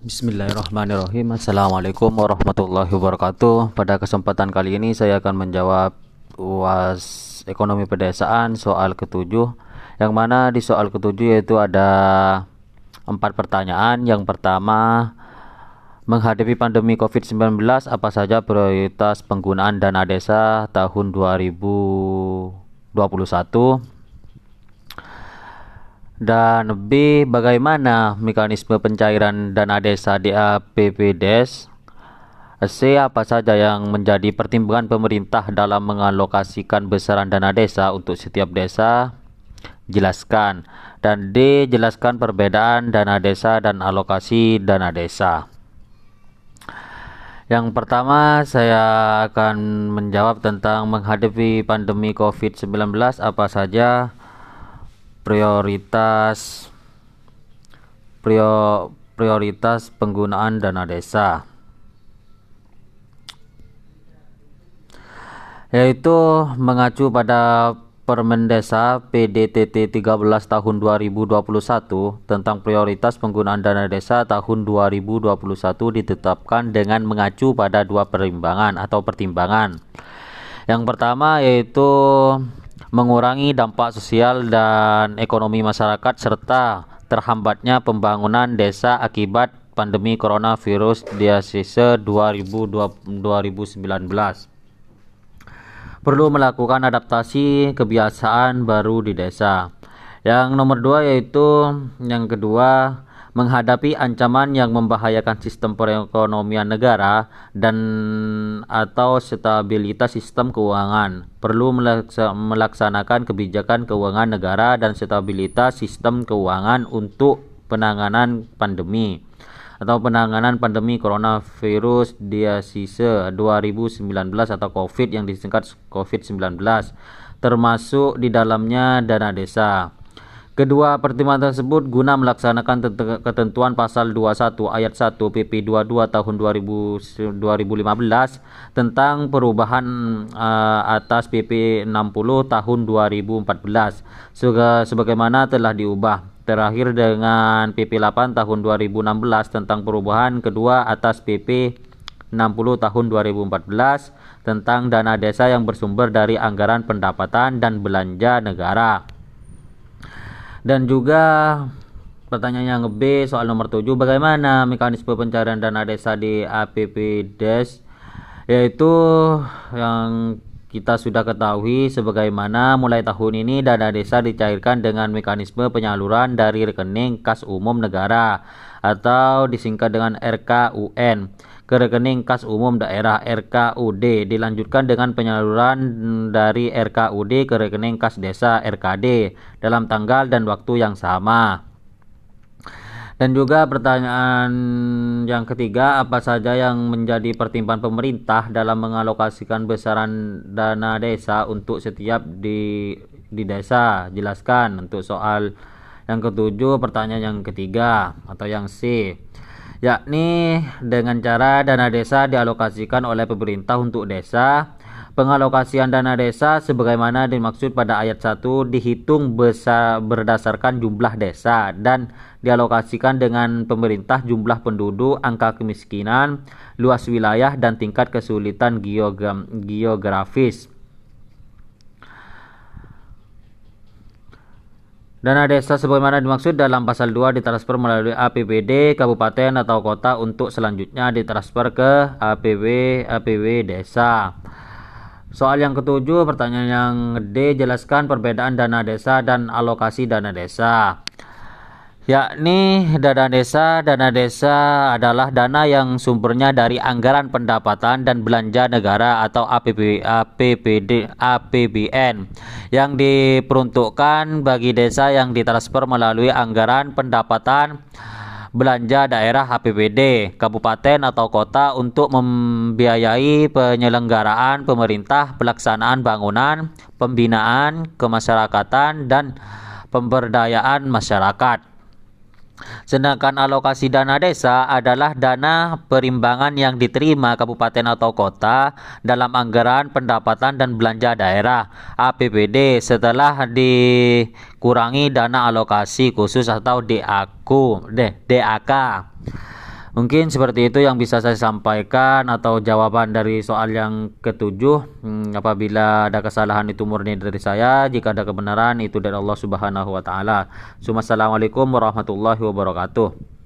Bismillahirrahmanirrahim. Assalamualaikum warahmatullahi wabarakatuh. Pada kesempatan kali ini saya akan menjawab UAS Ekonomi Pedesaan soal ketujuh. Yang mana di soal ketujuh yaitu ada empat pertanyaan. Yang pertama Menghadapi pandemi COVID-19 apa saja prioritas penggunaan dana desa tahun 2021 dan B. Bagaimana mekanisme pencairan dana desa di APBDes? C. Apa saja yang menjadi pertimbangan pemerintah dalam mengalokasikan besaran dana desa untuk setiap desa? Jelaskan. Dan D. Jelaskan perbedaan dana desa dan alokasi dana desa. Yang pertama saya akan menjawab tentang menghadapi pandemi COVID-19 apa saja prioritas prioritas penggunaan dana desa yaitu mengacu pada Permen Desa PDTT 13 tahun 2021 tentang prioritas penggunaan dana desa tahun 2021 ditetapkan dengan mengacu pada dua perimbangan atau pertimbangan. Yang pertama yaitu mengurangi dampak sosial dan ekonomi masyarakat serta terhambatnya pembangunan desa akibat pandemi coronavirus diasise 2019 perlu melakukan adaptasi kebiasaan baru di desa. Yang nomor dua yaitu yang kedua menghadapi ancaman yang membahayakan sistem perekonomian negara dan atau stabilitas sistem keuangan. Perlu melaksanakan kebijakan keuangan negara dan stabilitas sistem keuangan untuk penanganan pandemi atau penanganan pandemi coronavirus diasise 2019 atau COVID yang disingkat COVID-19 termasuk di dalamnya dana desa Kedua pertimbangan tersebut guna melaksanakan ketentuan pasal 21 ayat 1 PP 22 tahun 2000, 2015 tentang perubahan uh, atas PP 60 tahun 2014 sebagaimana telah diubah. Terakhir dengan PP 8 tahun 2016 tentang perubahan kedua atas PP 60 tahun 2014 tentang dana desa yang bersumber dari anggaran pendapatan dan belanja negara dan juga pertanyaan yang B soal nomor 7 bagaimana mekanisme pencarian dana desa di APBDes yaitu yang kita sudah ketahui sebagaimana mulai tahun ini dana desa dicairkan dengan mekanisme penyaluran dari rekening kas umum negara atau disingkat dengan RKUN ke rekening kas umum daerah RKUD dilanjutkan dengan penyaluran dari RKUD ke rekening kas desa RKD dalam tanggal dan waktu yang sama. Dan juga pertanyaan yang ketiga, apa saja yang menjadi pertimbangan pemerintah dalam mengalokasikan besaran dana desa untuk setiap di di desa? Jelaskan untuk soal yang ketujuh, pertanyaan yang ketiga atau yang C yakni dengan cara dana desa dialokasikan oleh pemerintah untuk desa. Pengalokasian dana desa sebagaimana dimaksud pada ayat 1 dihitung besar berdasarkan jumlah desa dan dialokasikan dengan pemerintah jumlah penduduk, angka kemiskinan, luas wilayah dan tingkat kesulitan geografis. Dana desa sebagaimana dimaksud dalam pasal 2 ditransfer melalui APBD kabupaten atau kota untuk selanjutnya ditransfer ke APB APB desa. Soal yang ketujuh, pertanyaan yang D, jelaskan perbedaan dana desa dan alokasi dana desa yakni dana desa. Dana desa adalah dana yang sumbernya dari anggaran pendapatan dan belanja negara atau APB, APBD, APBN yang diperuntukkan bagi desa yang ditransfer melalui anggaran pendapatan belanja daerah APBD kabupaten atau kota untuk membiayai penyelenggaraan pemerintah, pelaksanaan bangunan, pembinaan kemasyarakatan dan pemberdayaan masyarakat. Sedangkan alokasi dana desa adalah dana perimbangan yang diterima kabupaten atau kota dalam anggaran pendapatan dan belanja daerah APBD setelah dikurangi dana alokasi khusus atau DAK. Mungkin seperti itu yang bisa saya sampaikan atau jawaban dari soal yang ketujuh. Hmm, apabila ada kesalahan itu murni dari saya, jika ada kebenaran itu dari Allah Subhanahu wa taala. Assalamualaikum warahmatullahi wabarakatuh.